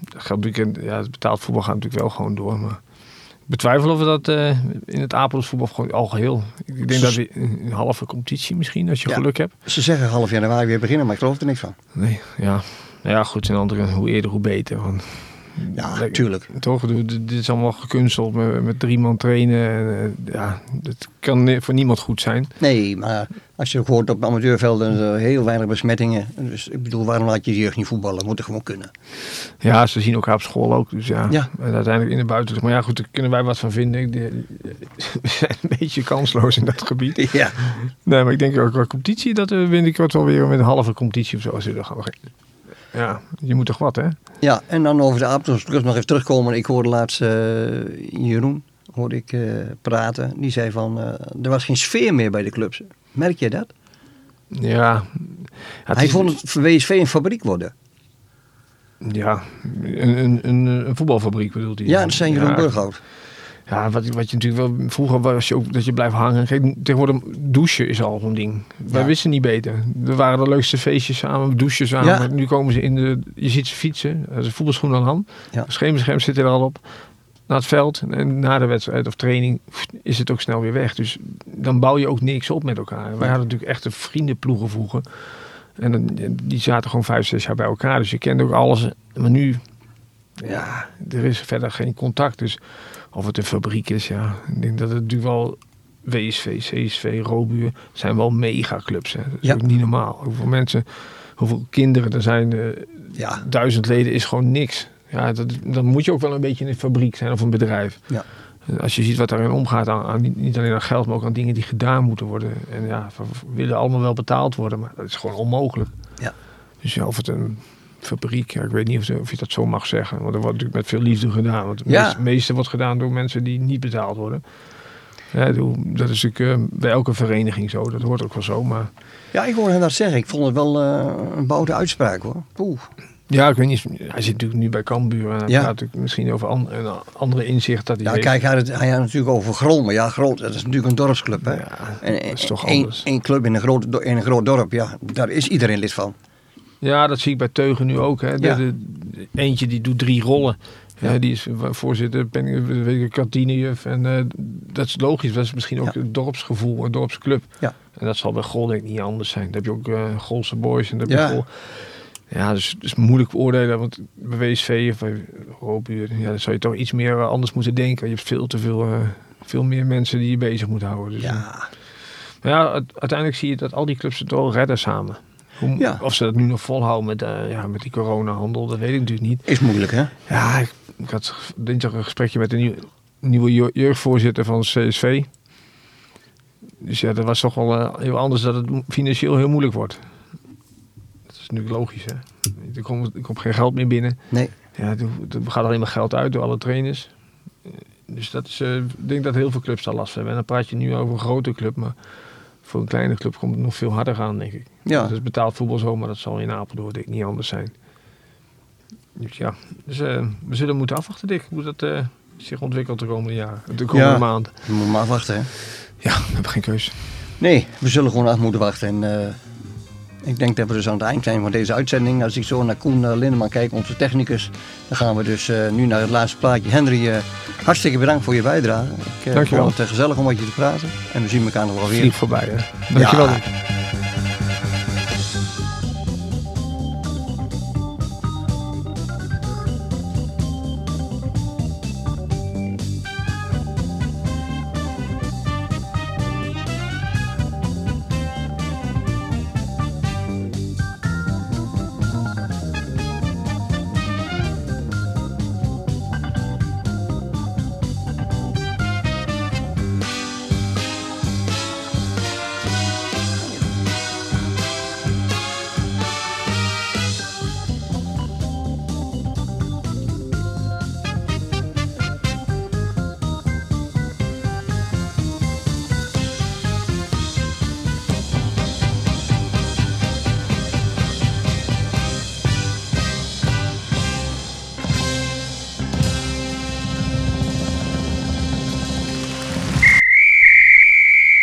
Dat natuurlijk, ja, het betaald voetbal gaat natuurlijk wel gewoon door. Maar betwijfel of we dat uh, in het gewoon al geheel. Ik denk dat we een halve competitie misschien, als je Ja. geluk hebt. Ze zeggen half januari weer beginnen, maar ik geloof er niks van. Nee, ja. Nou ja, goed, in andere, hoe eerder hoe beter. Want, Ja, Lekker. tuurlijk. toch, dit is allemaal gekunsteld met, met drie man trainen. En, eh, ja, dat kan voor niemand goed zijn. Nee, maar als je ook hoort op amateurvelden is er heel weinig besmettingen. Dus ik bedoel, waarom laat je je jeugd niet voetballen? Moet er gewoon kunnen. Ja, ze zien elkaar op school ook. Dus ja, Ja. En uiteindelijk in de buitenlucht. Maar ja, goed, daar kunnen wij wat van vinden. We zijn een beetje kansloos in dat gebied. Ja, Nee, maar ik denk ook qua competitie, dat we binnenkort wel weer met een halve competitie of zo zullen gaan beginnen. Ja, je moet toch wat, hè? ja en dan over de Apels terug nog even terugkomen. Ik hoorde laatst eh, Jeroen hoorde ik, eh, praten. Die zei van, eh, er was geen sfeer meer bij de clubs. Merk je dat? Ja. Het Hij is- vond het WSV een fabriek worden. Ja, een, een voetbalfabriek bedoelt hij. Ja, dat zijn Jeroen Ja, Burghout. Ja, wat, wat je natuurlijk wel... Vroeger was je ook dat je blijft hangen. Kijk, tegenwoordig douchen is al zo'n ding. Wij Ja. wisten niet beter. Er waren de leukste feestjes samen, douchen samen. Ja. Nu komen ze in de... Je ziet ze fietsen. Een voetbalschoen aan de hand. Ja. Schemerscherm zit er al op. Naar het veld. En na de wedstrijd of training is het ook snel weer weg. Dus dan bouw je ook niks op met elkaar. Wij hadden natuurlijk echt een vriendenploegen vroeger. En dan, die zaten gewoon vijf, zes jaar bij elkaar. Dus je kende ook alles. Maar nu, ja, er is verder geen contact. Dus of het een fabriek is, ja. Ik denk dat het wel WSV, CSV, Robuur zijn wel megaclubs. Hè. Dat is Ja. ook niet normaal. Hoeveel mensen, hoeveel kinderen er zijn. eh, Ja. duizend leden is gewoon niks. Ja, dat, dan moet je ook wel een beetje in een fabriek zijn of een bedrijf. Ja. Als je ziet wat daarin omgaat, aan, aan- niet- alleen aan geld, maar ook aan dingen die gedaan moeten worden. En ja, we willen allemaal wel betaald worden, maar dat is gewoon onmogelijk. Ja. Dus ja, of het een fabriek, ja, ik weet niet of, of je dat zo mag zeggen. Want er wordt natuurlijk met veel liefde gedaan. Want het Ja. meeste, meeste wordt gedaan door mensen die niet betaald worden. Ja, dat is natuurlijk eh, bij elke vereniging zo. Dat hoort ook wel zo. Maar Ja, ik hoorde hem dat zeggen. Ik vond het wel eh, een bouwde uitspraak hoor. Poeh. ja, ik weet niet. Hij zit natuurlijk nu bij Cambuur. En hij Ja. praat misschien over an- een andere inzicht dat hij Ja, heeft. kijk, hij had het, hij had natuurlijk over Grol. Maar ja, Grol, dat is natuurlijk een dorpsclub. Hè? Ja, en, dat is toch één- anders. één club in een, groot, in een groot dorp, ja, daar is iedereen lid van. Ja, dat zie ik bij Teugen nu ook. Hè. De, Ja. de- de- eentje die doet drie rollen. Ja, die is voorzitter, penning- weet ik, kantinejuf. En eh, dat is logisch. Dat is misschien ook het dorpsgevoel, een dorpsclub. Ja. En dat zal bij Gol denk ik niet anders zijn. Dan heb je ook eh Golse boys en dan heb je Ja. Gol. Ja, dus het is moeilijk beoordelen. Want bij WSV of bij Robuur, ja, dan zou je toch iets meer eh, anders moeten denken. Je hebt veel te veel, eh, veel meer mensen die je bezig moet houden. Dus, eh, Ja, maar ja, uiteindelijk zie je dat al die clubs het wel redden samen. Hoe, Ja. Of ze dat nu nog volhouden met, eh, ja, met die coronahandel, dat weet ik natuurlijk niet. is moeilijk hè? Ja, ik, ik had dinsdag een gesprekje met de nieuwe, nieuwe je- jeugdvoorzitter van CSV. Dus ja, dat was toch wel eh, heel anders dat het financieel heel moeilijk wordt. Dat is natuurlijk logisch, hè. Er komt, er komt geen geld meer binnen. Nee. Ja, er, gaat alleen maar geld uit door alle trainers. Eh, Dus dat is, ik denk dat heel veel clubs daar last van hebben. En dan praat je nu over een grote club, maar voor een kleine club komt het nog veel harder aan, denk ik. Ja. Dat is betaald voetbal zo, maar dat zal in Apeldoorn denk ik niet anders zijn. Dus ja, dus, eh, we zullen moeten afwachten, Dick, hoe dat eh, zich ontwikkelt de komende jaren, de komende Ja. maand. We moeten maar afwachten hè? Ja, we hebben geen keus. Nee, we zullen gewoon af moeten wachten. En eh, ik denk dat we dus aan het eind zijn van deze uitzending. Als ik zo naar Koen Lindeman kijk, onze technicus, dan gaan we dus nu naar het laatste plaatje. Henry, hartstikke bedankt voor je bijdrage. Ik Dankjewel. vond het gezellig om met je te praten. En we zien elkaar nog wel weer. Voorbij, hè. Dankjewel, Ja.